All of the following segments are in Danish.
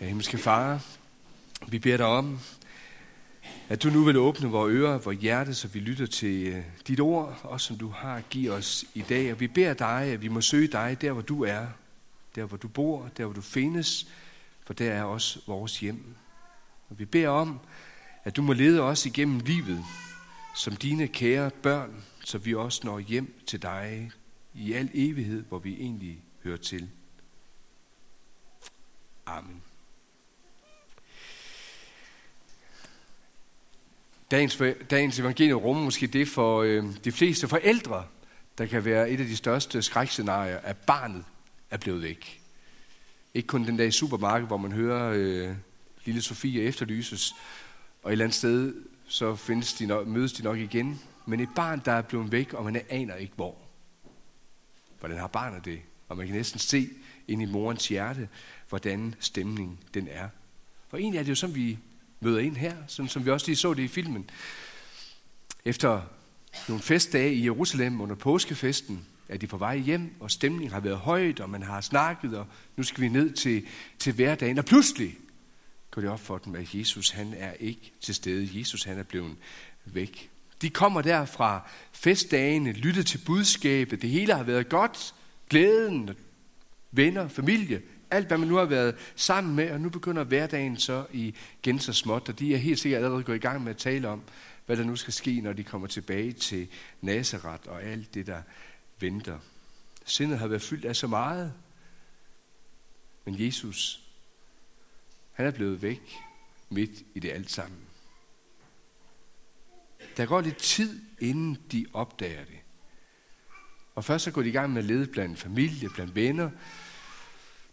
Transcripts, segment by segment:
Ja, himmelske far, vi beder dig om, at du nu vil åbne vores ører, vores hjerte, så vi lytter til øh, dit ord, også som du har givet os i dag. Og vi beder dig, at vi må søge dig der, hvor du er, der, hvor du bor, der, hvor du findes, for der er også vores hjem. Og vi beder om, at du må lede os igennem livet som dine kære børn, så vi også når hjem til dig i al evighed, hvor vi egentlig hører til. Amen. Dagens, dagens evangelium rummer måske det for øh, de fleste forældre, der kan være et af de største skrækscenarier, at barnet er blevet væk. Ikke kun den der i supermarkedet, hvor man hører øh, lille Sofie efterlyses, og et eller andet sted, så findes de nok, mødes de nok igen. Men et barn, der er blevet væk, og man aner ikke hvor. Hvordan har barnet det? Og man kan næsten se ind i morens hjerte, hvordan stemningen den er. For egentlig er det jo sådan, vi møder ind her, sådan som vi også lige så det i filmen. Efter nogle festdage i Jerusalem under påskefesten, er de på vej hjem, og stemningen har været højt, og man har snakket, og nu skal vi ned til, til hverdagen. Og pludselig går det op for dem, at Jesus han er ikke til stede. Jesus han er blevet væk. De kommer der fra festdagene, lytter til budskabet. Det hele har været godt. Glæden, venner, familie, alt hvad man nu har været sammen med, og nu begynder hverdagen så igen så småt, og de er helt sikkert allerede gået i gang med at tale om, hvad der nu skal ske, når de kommer tilbage til Nazareth og alt det, der venter. Sindet har været fyldt af så meget, men Jesus, han er blevet væk midt i det alt sammen. Der går lidt tid, inden de opdager det. Og først så går de i gang med at lede blandt familie, blandt venner,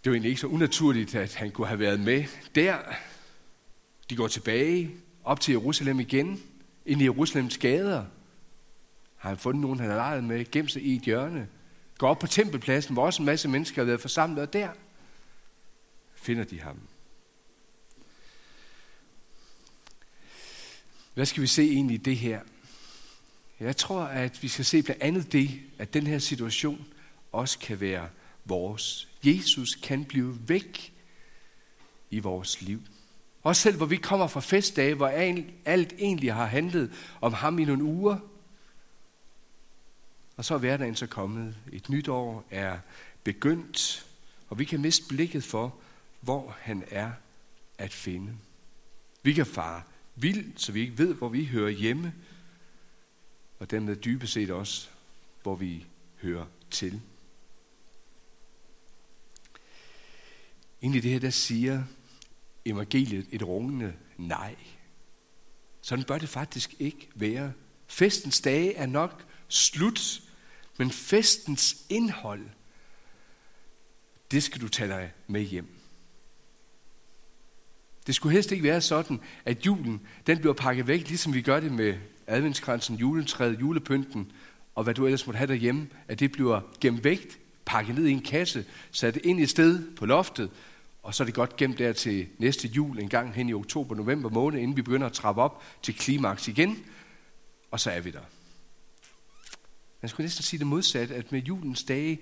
det var egentlig ikke så unaturligt, at han kunne have været med der. De går tilbage op til Jerusalem igen, ind i Jerusalems gader. Har han fundet nogen, han har leget med, gemt sig i et hjørne. Går op på tempelpladsen, hvor også en masse mennesker har været forsamlet, og der finder de ham. Hvad skal vi se egentlig i det her? Jeg tror, at vi skal se blandt andet det, at den her situation også kan være vores. Jesus kan blive væk i vores liv. Også selv hvor vi kommer fra festdage, hvor alt egentlig har handlet om ham i nogle uger. Og så er hverdagen så kommet. Et nyt år er begyndt, og vi kan miste blikket for, hvor han er at finde. Vi kan fare vild, så vi ikke ved, hvor vi hører hjemme, og dermed dybest set også, hvor vi hører til. Ind i det her, der siger evangeliet et rungende nej. Sådan bør det faktisk ikke være. Festens dage er nok slut, men festens indhold, det skal du tage dig med hjem. Det skulle helst ikke være sådan, at julen den bliver pakket væk, ligesom vi gør det med adventskransen, juletræet, julepynten, og hvad du ellers måtte have derhjemme, at det bliver gemt væk, pakket ned i en kasse, sat ind i et sted på loftet, og så er det godt gemt der til næste jul, en gang hen i oktober-november måned, inden vi begynder at trappe op til klimaks igen. Og så er vi der. Man skulle næsten sige det modsatte, at med julens dage,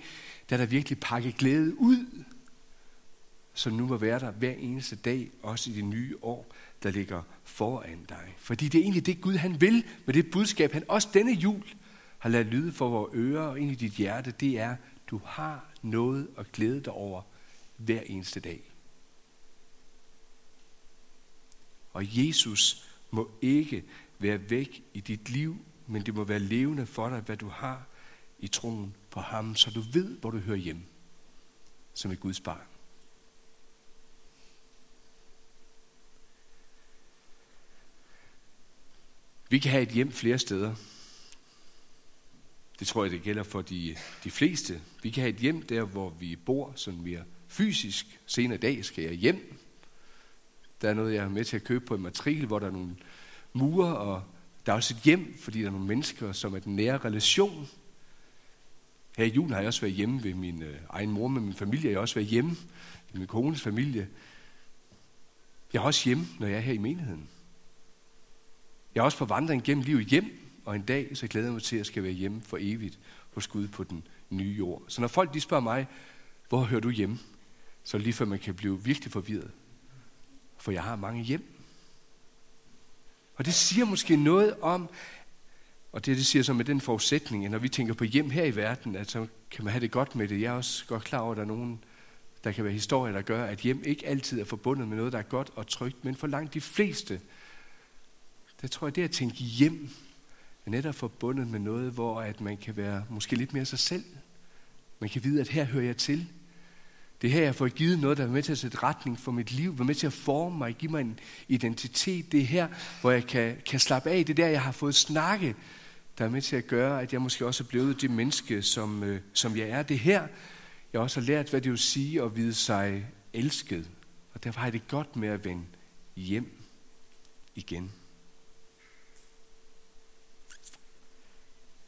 der er der virkelig pakket glæde ud, som nu må være der hver eneste dag, også i det nye år, der ligger foran dig. Fordi det er egentlig det Gud, han vil med det budskab, han også denne jul har ladet lyde for vores ører og ind i dit hjerte, det er, du har noget at glæde dig over hver eneste dag. Og Jesus må ikke være væk i dit liv, men det må være levende for dig, hvad du har i troen på ham, så du ved, hvor du hører hjemme som et Guds barn. Vi kan have et hjem flere steder. Det tror jeg, det gælder for de, de fleste. Vi kan have et hjem der, hvor vi bor sådan mere fysisk. Senere i dag skal jeg hjem. Der er noget, jeg er med til at købe på en matrikel, hvor der er nogle mure, og der er også et hjem, fordi der er nogle mennesker, som er den nære relation. Her i julen har jeg også været hjemme ved min øh, egen mor med min familie. Jeg har også været hjemme med min kones familie. Jeg er også hjemme, når jeg er her i menigheden. Jeg er også på vandring gennem livet hjem, og en dag så glæder jeg mig til, at jeg skal være hjemme for evigt hos Gud på den nye jord. Så når folk de spørger mig, hvor hører du hjemme? Så lige før man kan blive virkelig forvirret for jeg har mange hjem. Og det siger måske noget om, og det, det siger så med den forudsætning, at når vi tænker på hjem her i verden, at så kan man have det godt med det. Jeg er også godt klar over, at der er nogen, der kan være historier, der gør, at hjem ikke altid er forbundet med noget, der er godt og trygt, men for langt de fleste, der tror jeg, det at tænke hjem, er netop forbundet med noget, hvor at man kan være måske lidt mere sig selv. Man kan vide, at her hører jeg til. Det er her, jeg får givet noget, der er med til at sætte retning for mit liv, er med til at forme mig, give mig en identitet. Det er her, hvor jeg kan, kan slappe af. Det er der, jeg har fået snakke, der er med til at gøre, at jeg måske også er blevet det menneske, som, øh, som jeg er. Det er her, jeg også har lært, hvad det vil sige at vide sig elsket. Og derfor har jeg det godt med at vende hjem igen.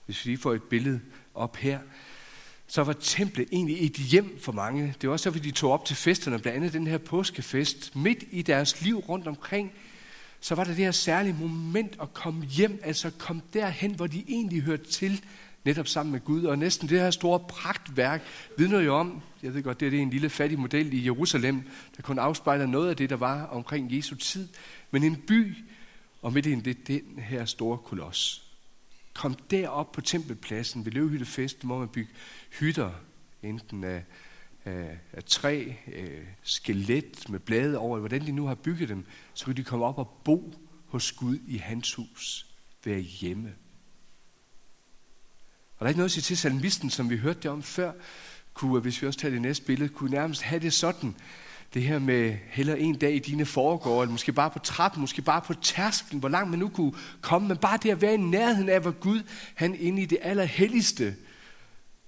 Hvis vi lige får et billede op her, så var templet egentlig et hjem for mange. Det var også derfor, de tog op til festerne, blandt andet den her påskefest. Midt i deres liv rundt omkring, så var der det her særlige moment at komme hjem, altså komme derhen, hvor de egentlig hørte til, netop sammen med Gud. Og næsten det her store pragtværk vidner jo om, jeg ved godt, det er en lille fattig model i Jerusalem, der kun afspejler noget af det, der var omkring Jesu tid. Men en by, og midt i det, den her store koloss. Kom derop på tempelpladsen ved Løvhyttefesten, hvor man bygge hytter, enten af, af, af træ, øh, skelet med blade over, hvordan de nu har bygget dem, så kan de komme op og bo hos Gud i hans hus, være hjemme. Og der er ikke noget at sige til salmisten, som vi hørte det om før, kunne, hvis vi også tager det næste billede, kunne nærmest have det sådan, det her med heller en dag i dine foregår, eller måske bare på trappen, måske bare på tærsklen, hvor langt man nu kunne komme, men bare det at være i nærheden af, hvor Gud, han inde i det allerhelligste,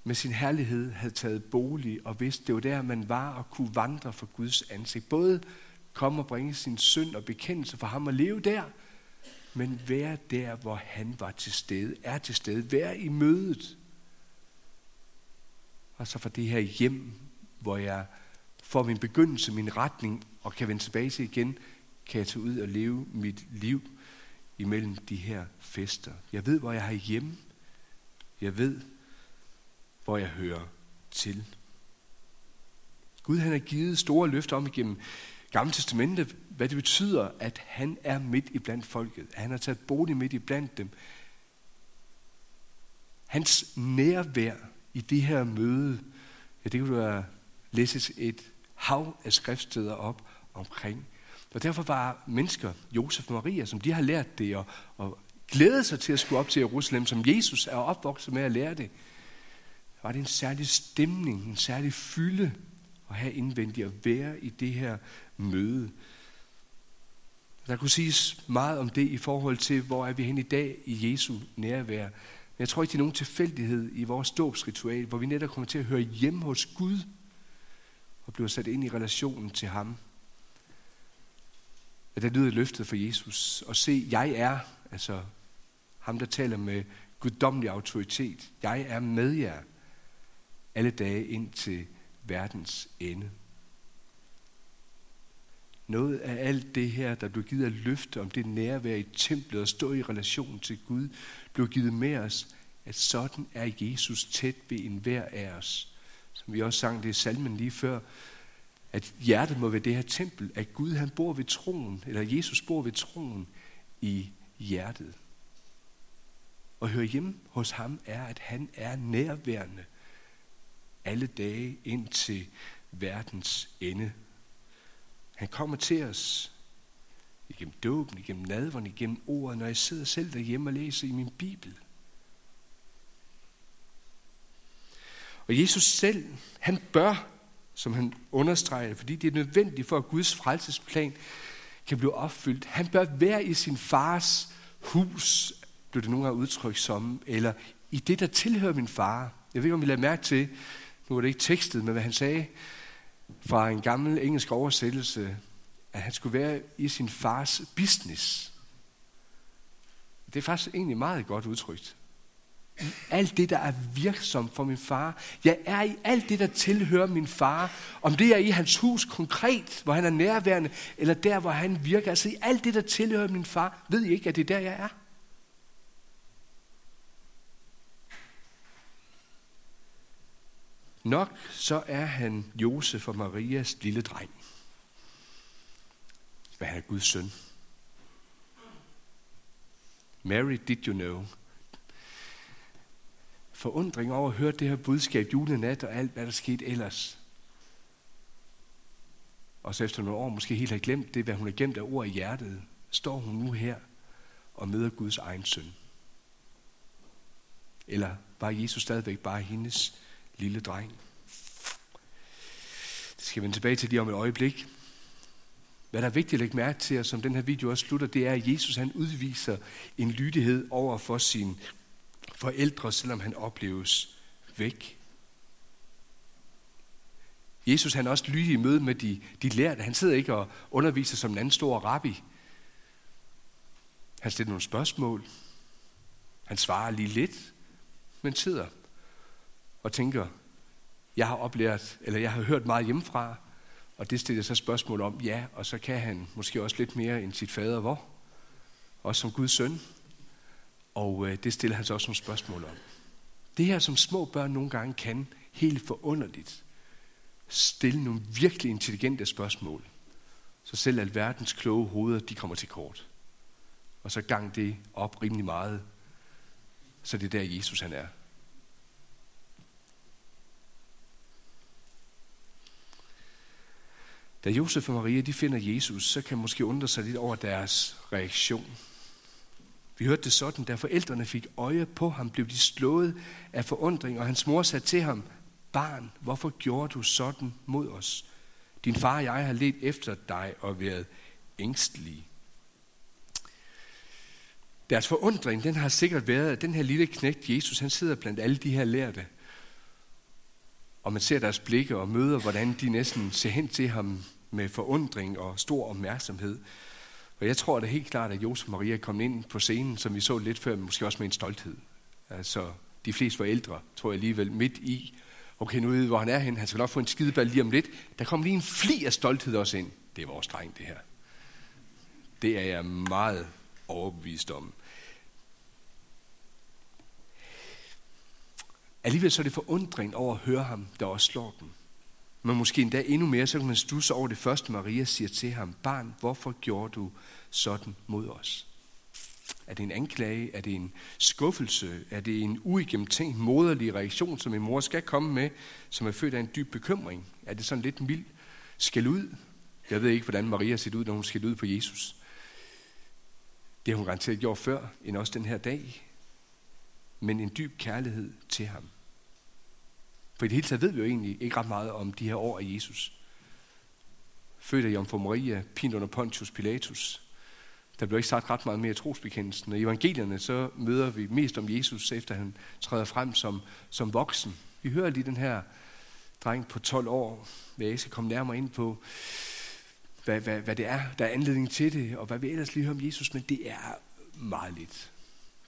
med sin herlighed havde taget bolig og vidste, det var der, man var og kunne vandre for Guds ansigt. Både komme og bringe sin synd og bekendelse for ham og leve der, men være der, hvor han var til stede, er til stede, være i mødet. Og så for det her hjem, hvor jeg får min begyndelse, min retning, og kan vende tilbage til igen, kan jeg tage ud og leve mit liv imellem de her fester. Jeg ved, hvor jeg har hjemme. Jeg ved, hvor jeg hører til. Gud han har givet store løfter om igennem Gamle Testamente, hvad det betyder, at han er midt i blandt folket. At han har taget bolig midt i blandt dem. Hans nærvær i det her møde, ja, det kunne være læses et hav af skriftsteder op omkring. Og derfor var mennesker, Josef og Maria, som de har lært det, og, og glæde sig til at skulle op til Jerusalem, som Jesus er opvokset med at lære det, var det en særlig stemning, en særlig fylde at have indvendigt at være i det her møde. Der kunne siges meget om det i forhold til, hvor er vi hen i dag i Jesu nærvær. Men jeg tror ikke, det er nogen tilfældighed i vores dåbsritual, hvor vi netop kommer til at høre hjem hos Gud og bliver sat ind i relationen til ham. At der lyder løftet for Jesus. Og se, jeg er, altså ham, der taler med guddommelig autoritet. Jeg er med jer alle dage ind til verdens ende. Noget af alt det her, der blev givet af løfte om det nærvær i templet og stå i relation til Gud, blev givet med os, at sådan er Jesus tæt ved enhver af os. Som vi også sang det i salmen lige før, at hjertet må være det her tempel, at Gud han bor ved troen, eller Jesus bor ved troen i hjertet. Og høre hjemme hos ham er, at han er nærværende alle dage ind til verdens ende. Han kommer til os igennem dåben, igennem nadveren, igennem ordet, når jeg sidder selv derhjemme og læser i min Bibel. Og Jesus selv, han bør, som han understreger, fordi det er nødvendigt for, at Guds frelsesplan kan blive opfyldt. Han bør være i sin fars hus, blev det nogle gange udtrykt som, eller i det, der tilhører min far. Jeg ved ikke, om I lader mærke til, nu er det ikke tekstet, men hvad han sagde fra en gammel engelsk oversættelse, at han skulle være i sin fars business. Det er faktisk egentlig meget godt udtrykt. I alt det, der er virksom for min far. Jeg er i alt det, der tilhører min far. Om det er i hans hus konkret, hvor han er nærværende, eller der, hvor han virker. Altså i alt det, der tilhører min far, ved I ikke, at det er der, jeg er? Nok så er han Josef og Marias lille dreng. Men han er Guds søn. Mary, did you know? Forundring over at høre det her budskab julenat og alt, hvad der skete ellers. Og så efter nogle år måske helt har glemt det, hvad hun har gemt af ord i hjertet, står hun nu her og møder Guds egen søn. Eller var Jesus stadigvæk bare hendes lille dreng? Det skal vi vende tilbage til lige om et øjeblik. Hvad der er vigtigt at lægge mærke til, og som den her video også slutter, det er, at Jesus han udviser en lydighed over for sin forældre, selvom han opleves væk. Jesus han er også lydig i møde med de, de lærte. Han sidder ikke og underviser som en anden stor rabbi. Han stiller nogle spørgsmål. Han svarer lige lidt, men sidder og tænker, jeg har oplært, eller jeg har hørt meget hjemmefra, og det stiller så spørgsmål om, ja, og så kan han måske også lidt mere end sit fader, hvor? Også som Guds søn. Og øh, det stiller han så også nogle spørgsmål om. Det her, som små børn nogle gange kan, helt forunderligt, stille nogle virkelig intelligente spørgsmål. Så selv alverdens kloge hoveder, de kommer til kort. Og så gang det op rimelig meget. Så det er der, Jesus han er. Da Josef og Maria de finder Jesus, så kan man måske undre sig lidt over deres reaktion. Vi hørte det sådan, da forældrene fik øje på ham, blev de slået af forundring, og hans mor sagde til ham, Barn, hvorfor gjorde du sådan mod os? Din far og jeg har let efter dig og været ængstelige. Deres forundring, den har sikkert været, at den her lille knægt Jesus, han sidder blandt alle de her lærte. Og man ser deres blikke og møder, hvordan de næsten ser hen til ham med forundring og stor opmærksomhed. Og jeg tror det er helt klart, at Josef og Maria kom ind på scenen, som vi så lidt før, men måske også med en stolthed. Altså, de fleste forældre, tror jeg alligevel, midt i, okay, nu ved vi, hvor han er hen, han skal nok få en skideball lige om lidt. Der kom lige en fli af stolthed også ind. Det er vores dreng, det her. Det er jeg meget overbevist om. Alligevel så er det forundring over at høre ham, der også slår dem. Men måske endda endnu mere, så kan man stusse over det første, Maria siger til ham. Barn, hvorfor gjorde du sådan mod os? Er det en anklage? Er det en skuffelse? Er det en uigennemtænkt moderlig reaktion, som en mor skal komme med, som er født af en dyb bekymring? Er det sådan lidt mild skæld ud? Jeg ved ikke, hvordan Maria ser ud, når hun skal ud på Jesus. Det har hun garanteret gjort før, end også den her dag. Men en dyb kærlighed til ham. For i det hele taget ved vi jo egentlig ikke ret meget om de her år af Jesus. Født af Jomfru Maria, pint under Pontius Pilatus. Der blev ikke sagt ret meget mere i trosbekendelsen. Og i evangelierne så møder vi mest om Jesus, efter han træder frem som, som voksen. Vi hører lige den her dreng på 12 år, hvad jeg skal komme nærmere ind på, hvad, hvad, hvad det er, der er anledning til det, og hvad vi ellers lige hører om Jesus, men det er meget lidt.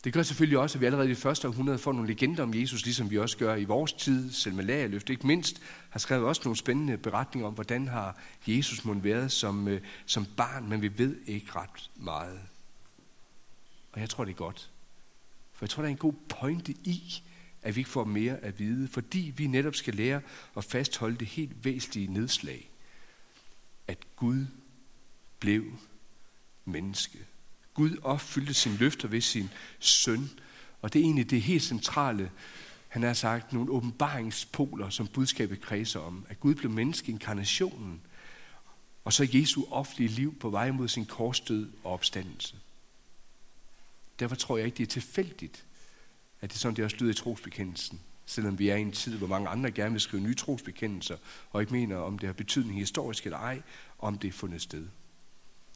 Det gør selvfølgelig også, at vi allerede i det første århundrede får nogle legender om Jesus, ligesom vi også gør i vores tid. Selma Lagerløft ikke mindst har skrevet også nogle spændende beretninger om, hvordan har Jesus må været som, øh, som barn, men vi ved ikke ret meget. Og jeg tror, det er godt. For jeg tror, der er en god pointe i, at vi ikke får mere at vide, fordi vi netop skal lære at fastholde det helt væsentlige nedslag. At Gud blev menneske. Gud opfyldte sin løfter ved sin søn. Og det er egentlig det helt centrale, han har sagt, nogle åbenbaringspoler, som budskabet kredser om. At Gud blev menneske i inkarnationen, og så Jesu offentlige liv på vej mod sin korsdød og opstandelse. Derfor tror jeg ikke, det er tilfældigt, at det er sådan, det også lyder i trosbekendelsen. Selvom vi er i en tid, hvor mange andre gerne vil skrive nye trosbekendelser, og ikke mener, om det har betydning historisk eller ej, om det er fundet sted.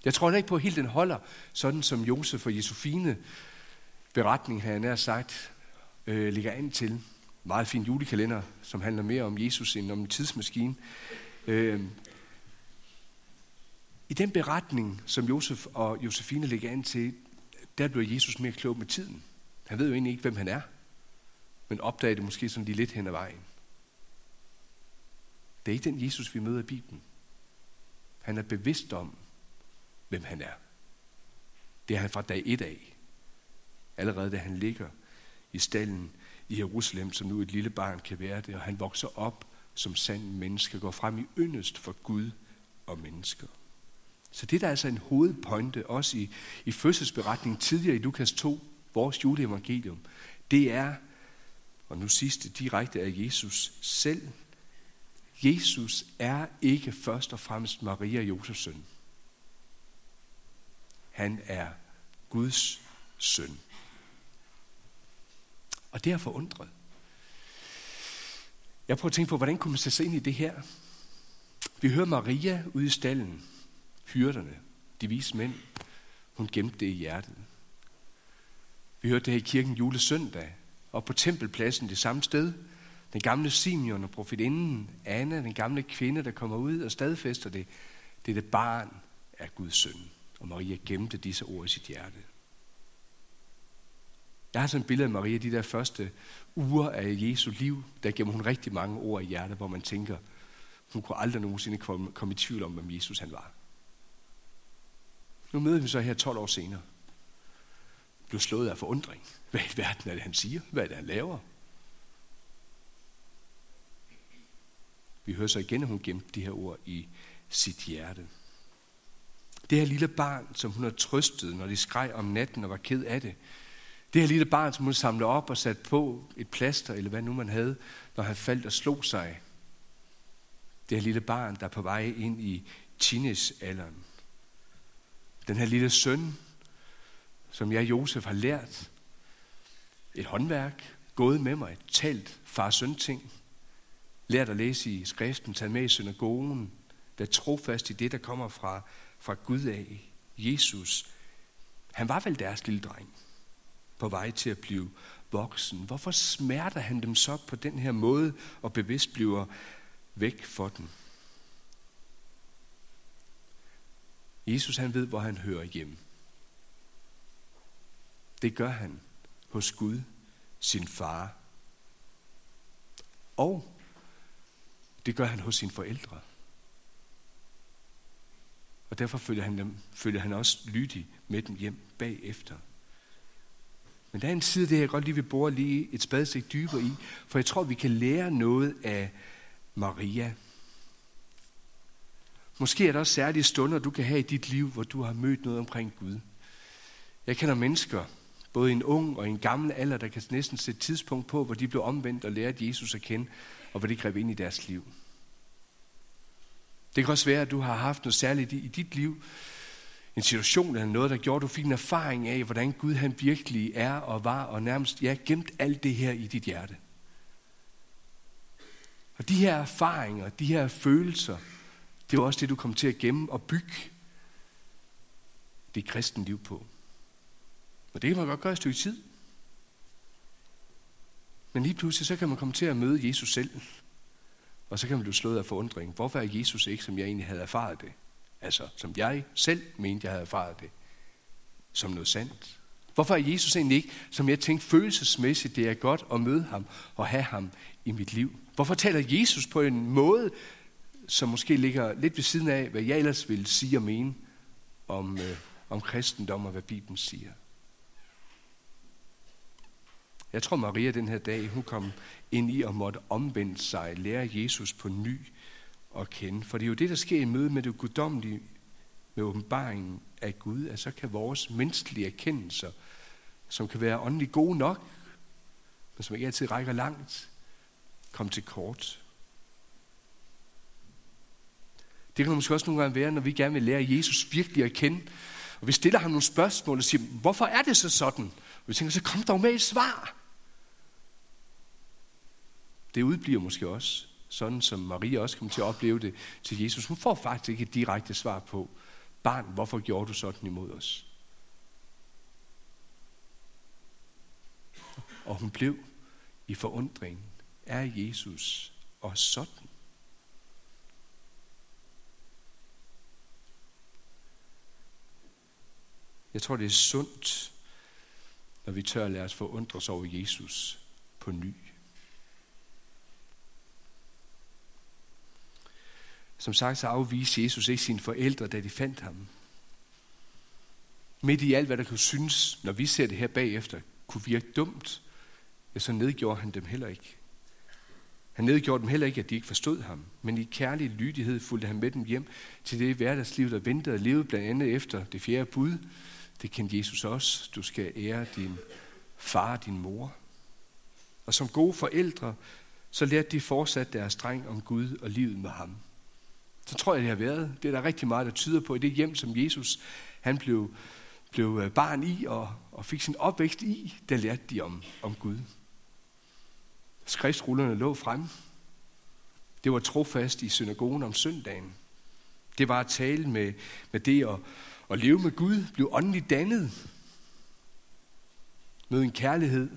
Jeg tror ikke på, at helt den holder, sådan som Josef og Josefine beretning, har jeg nær sagt, øh, ligger an til. Meget fin julekalender, som handler mere om Jesus end om en tidsmaskine. Øh, I den beretning, som Josef og Josefine ligger an til, der bliver Jesus mere klog med tiden. Han ved jo egentlig ikke, hvem han er, men opdager det måske sådan lige lidt hen ad vejen. Det er ikke den Jesus, vi møder i Bibelen. Han er bevidst om, hvem han er. Det er han fra dag et af. Allerede da han ligger i stallen i Jerusalem, som nu et lille barn kan være det, og han vokser op som sand menneske, går frem i yndest for Gud og mennesker. Så det der er altså en hovedpointe, også i, i fødselsberetningen tidligere i Lukas 2, vores juleevangelium, det er, og nu sidste direkte af Jesus selv, Jesus er ikke først og fremmest Maria og Josefs søn. Han er Guds søn. Og det er forundret. Jeg prøver at tænke på, hvordan kunne man sætte sig ind i det her? Vi hører Maria ude i stallen, hyrderne, de vise mænd. Hun gemte det i hjertet. Vi hørte det her i kirken julesøndag, og på tempelpladsen det samme sted. Den gamle Simeon og profetinden Anna, den gamle kvinde, der kommer ud og stadfæster det. Det er det barn af Guds søn. Og Maria gemte disse ord i sit hjerte. Jeg har sådan et billede af Maria, de der første uger af Jesu liv, der gemmer hun rigtig mange ord i hjertet, hvor man tænker, hun kunne aldrig nogensinde komme, komme i tvivl om, hvem Jesus han var. Nu møder vi så her 12 år senere. Blev slået af forundring. Hvad i verden er det, han siger? Hvad er det, han laver? Vi hører så igen, at hun gemte de her ord i sit hjerte. Det her lille barn, som hun har trøstet, når de skreg om natten og var ked af det. Det her lille barn, som hun samlede op og satte på et plaster, eller hvad nu man havde, når han faldt og slog sig. Det her lille barn, der er på vej ind i teenagealderen. Den her lille søn, som jeg, Josef, har lært et håndværk, gået med mig, talt far-søn ting, lært at læse i skriften, taget med i synagogen, der trofast i det, der kommer fra, fra Gud af. Jesus, han var vel deres lille dreng, på vej til at blive voksen. Hvorfor smerter han dem så på den her måde, og bevidst bliver væk for dem? Jesus han ved, hvor han hører hjemme. Det gør han hos Gud, sin far. Og det gør han hos sine forældre. Og derfor følger han, dem, følger han også lydig med dem hjem bagefter. Men der er en side, det jeg godt lige vil bore lige et spadestik dybere i, for jeg tror, vi kan lære noget af Maria. Måske er der også særlige stunder, du kan have i dit liv, hvor du har mødt noget omkring Gud. Jeg kender mennesker, både en ung og en gammel alder, der kan næsten sætte tidspunkt på, hvor de blev omvendt og lærte Jesus at kende, og hvor det greb ind i deres liv. Det kan også være, at du har haft noget særligt i dit liv, en situation eller noget, der gjorde, at du fik en erfaring af, hvordan Gud han virkelig er og var, og nærmest, ja, gemt alt det her i dit hjerte. Og de her erfaringer, de her følelser, det er også det, du kommer til at gemme og bygge det kristne liv på. Og det kan man godt gøre et stykke tid. Men lige pludselig, så kan man komme til at møde Jesus selv. Og så kan man blive slået af forundring. Hvorfor er Jesus ikke, som jeg egentlig havde erfaret det? Altså, som jeg selv mente, jeg havde erfaret det. Som noget sandt. Hvorfor er Jesus egentlig ikke, som jeg tænkte følelsesmæssigt, det er godt at møde ham og have ham i mit liv? Hvorfor taler Jesus på en måde, som måske ligger lidt ved siden af, hvad jeg ellers ville sige og mene om, øh, om kristendom og hvad Bibelen siger? Jeg tror, Maria den her dag, hun kom ind i og måtte omvende sig, lære Jesus på ny at kende. For det er jo det, der sker i møde med det guddommelige, med åbenbaringen af Gud, at så kan vores menneskelige erkendelser, som kan være åndeligt gode nok, men som ikke altid rækker langt, komme til kort. Det kan måske også nogle gange være, når vi gerne vil lære Jesus virkelig at kende, og vi stiller ham nogle spørgsmål og siger, hvorfor er det så sådan? Og vi tænker, så kom dog med et svar. Det udbliver måske også, sådan som Maria også kom til at opleve det til Jesus. Hun får faktisk ikke et direkte svar på, barn, hvorfor gjorde du sådan imod os? Og hun blev i forundring. Er Jesus og sådan? Jeg tror, det er sundt, når vi tør at lade os forundres over Jesus på ny. Som sagt, så afviste Jesus ikke sine forældre, da de fandt ham. Midt i alt, hvad der kunne synes, når vi ser det her bagefter, kunne virke dumt, ja, så nedgjorde han dem heller ikke. Han nedgjorde dem heller ikke, at de ikke forstod ham, men i kærlig lydighed fulgte han med dem hjem til det hverdagsliv, der ventede og levede blandt andet efter det fjerde bud. Det kendte Jesus også. Du skal ære din far og din mor. Og som gode forældre, så lærte de fortsat deres dreng om Gud og livet med ham. Så tror jeg, det har været. Det er der rigtig meget, der tyder på i det hjem, som Jesus han blev, blev øh, barn i og, og fik sin opvækst i, der lærte de om, om Gud. Skriftrullerne lå frem. Det var trofast i synagogen om søndagen. Det var at tale med, med det at, at leve med Gud, blive åndeligt dannet, møde en kærlighed.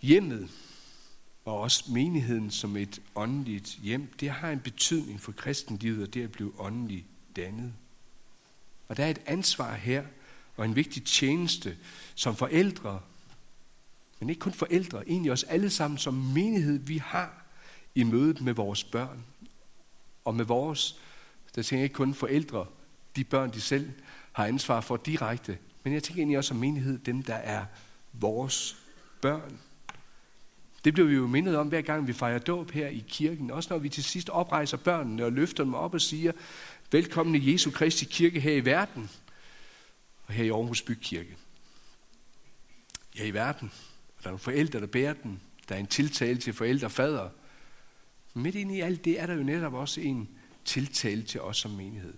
Hjemmet og også menigheden som et åndeligt hjem, det har en betydning for kristenlivet, og det at blive åndeligt dannet. Og der er et ansvar her, og en vigtig tjeneste som forældre, men ikke kun forældre, egentlig os alle sammen som menighed, vi har i mødet med vores børn. Og med vores, der tænker jeg ikke kun forældre, de børn, de selv har ansvar for direkte, men jeg tænker egentlig også som menighed, dem der er vores børn. Det bliver vi jo mindet om, hver gang vi fejrer dåb her i kirken. Også når vi til sidst oprejser børnene og løfter dem op og siger, velkommen i Jesu Kristi kirke her i verden og her i Aarhus Bykirke. Ja, i verden. Og der er nogle forældre, der bærer den. Der er en tiltale til forældre og fader. Midt ind i alt det er der jo netop også en tiltale til os som menighed.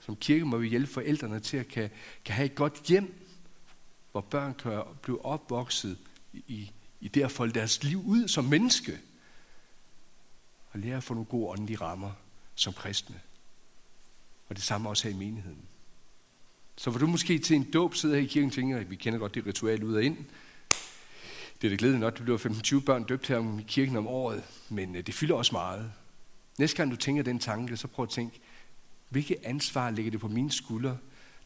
Som kirke må vi hjælpe forældrene til at kan, kan have et godt hjem, hvor børn kan blive opvokset i, i det at folde deres liv ud som menneske. Og lære at få nogle gode åndelige rammer som kristne. Og det samme også her i menigheden. Så hvor du måske til en dåb sidder her i kirken og tænker, at vi kender godt det ritual ud og ind. Det er det glædeligt nok, at du bliver 15-20 børn døbt her i kirken om året, men øh, det fylder også meget. Næste gang du tænker den tanke, så prøv at tænke, hvilket ansvar ligger det på mine skuldre,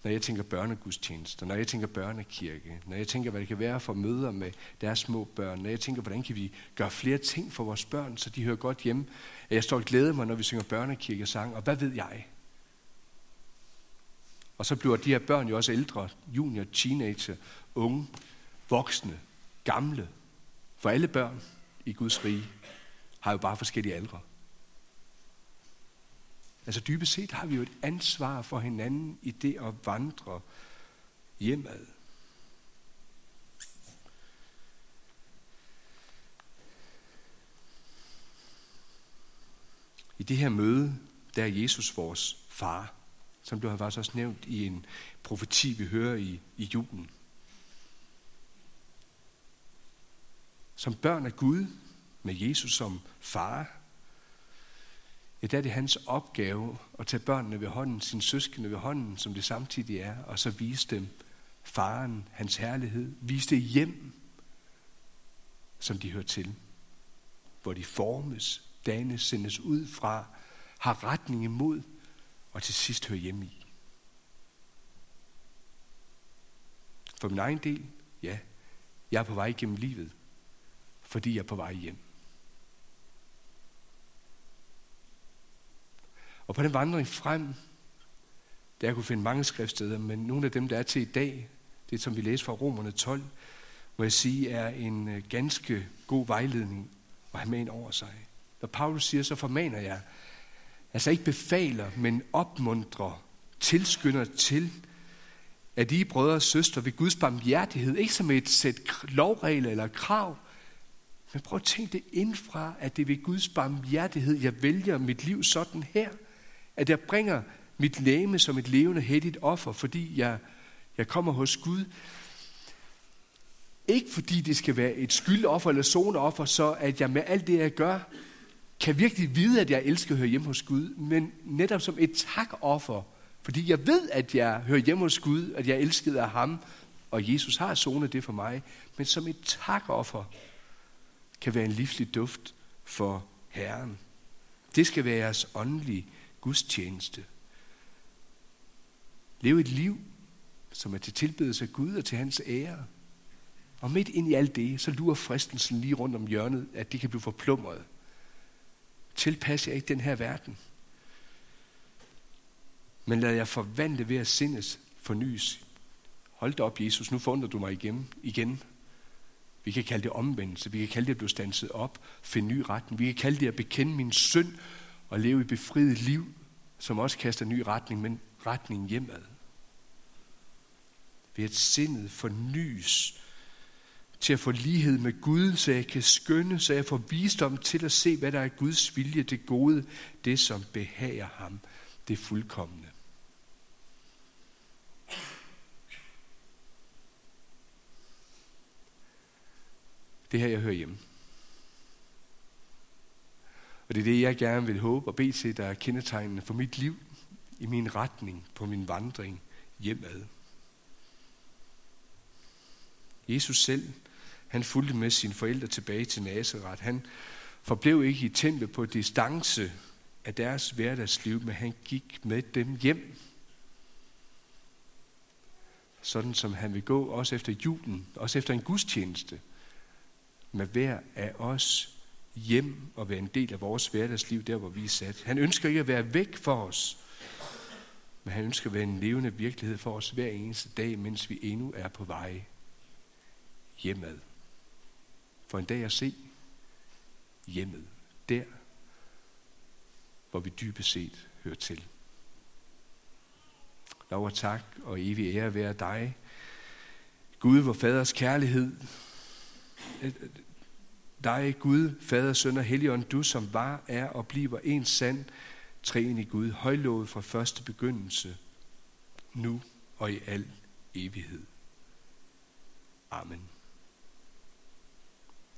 når jeg tænker børnegudstjenester, når jeg tænker børnekirke, når jeg tænker, hvad det kan være for møder med deres små børn, når jeg tænker, hvordan kan vi gøre flere ting for vores børn, så de hører godt hjemme. Jeg står og glæder mig, når vi synger børnekirkesang, og hvad ved jeg? Og så bliver de her børn jo også ældre, junior, teenager, unge, voksne, gamle. For alle børn i Guds rige har jo bare forskellige aldre. Altså dybest set har vi jo et ansvar for hinanden i det at vandre hjemad. I det her møde, der er Jesus vores far som du har faktisk også nævnt i en profeti, vi hører i, i julen. Som børn af Gud, med Jesus som far, ja, der er det hans opgave at tage børnene ved hånden, sine søskende ved hånden, som det samtidig er, og så vise dem faren, hans herlighed, vise det hjem, som de hører til, hvor de formes, dannes, sendes ud fra, har retning imod og til sidst hører hjemme i. For min egen del, ja, jeg er på vej gennem livet, fordi jeg er på vej hjem. Og på den vandring frem, der jeg kunne finde mange skriftsteder, men nogle af dem, der er til i dag, det som vi læser fra Romerne 12, må jeg sige, er en øh, ganske god vejledning at have med ind over sig. Når Paulus siger, så formaner jeg, altså ikke befaler, men opmuntrer, tilskynder til, at I brødre og søstre ved Guds barmhjertighed, ikke som et sæt lovregler eller krav, men prøv at tænke det indfra, at det er ved Guds barmhjertighed, jeg vælger mit liv sådan her. At jeg bringer mit læme som et levende heldigt offer, fordi jeg, jeg kommer hos Gud. Ikke fordi det skal være et skyldoffer eller zoneoffer, så at jeg med alt det, jeg gør, kan virkelig vide, at jeg elsker at høre hjemme hos Gud, men netop som et takoffer, fordi jeg ved, at jeg hører hjemme hos Gud, at jeg er elsket af ham, og Jesus har zonet det for mig, men som et takoffer kan være en livslig duft for Herren. Det skal være jeres åndelige gudstjeneste. Leve et liv, som er til tilbedelse af Gud og til hans ære. Og midt ind i alt det, så lurer fristelsen lige rundt om hjørnet, at det kan blive forplumret. Tilpas jer ikke den her verden. Men lad jer forvandle ved at sindes fornyes. Hold da op, Jesus, nu forundrer du mig igen. igen. Vi kan kalde det omvendelse. Vi kan kalde det at blive stanset op, finde ny retning. Vi kan kalde det at bekende min synd og leve i befriet liv, som også kaster ny retning, men retning hjemad. Ved at sindet fornyes til at få lighed med Gud, så jeg kan skønne, så jeg får visdom til at se, hvad der er Guds vilje, det gode, det som behager ham, det fuldkommende. Det her, jeg hører hjemme. Og det er det, jeg gerne vil håbe og bede til, der er kendetegnende for mit liv, i min retning, på min vandring hjemad. Jesus selv, han fulgte med sine forældre tilbage til Nazareth. Han forblev ikke i templet på distance af deres hverdagsliv, men han gik med dem hjem. Sådan som han vil gå også efter julen, også efter en gudstjeneste, med hver af os hjem og være en del af vores hverdagsliv, der hvor vi er sat. Han ønsker ikke at være væk for os, men han ønsker at være en levende virkelighed for os hver eneste dag, mens vi endnu er på vej hjemad. For en dag at se hjemmet, der hvor vi dybest set hører til. Lov og tak og evig ære være dig. Gud, hvor faders kærlighed, dig, Gud, Fader, Søn og Helligånd, du som var, er og bliver en sand i Gud, højlovet fra første begyndelse, nu og i al evighed. Amen.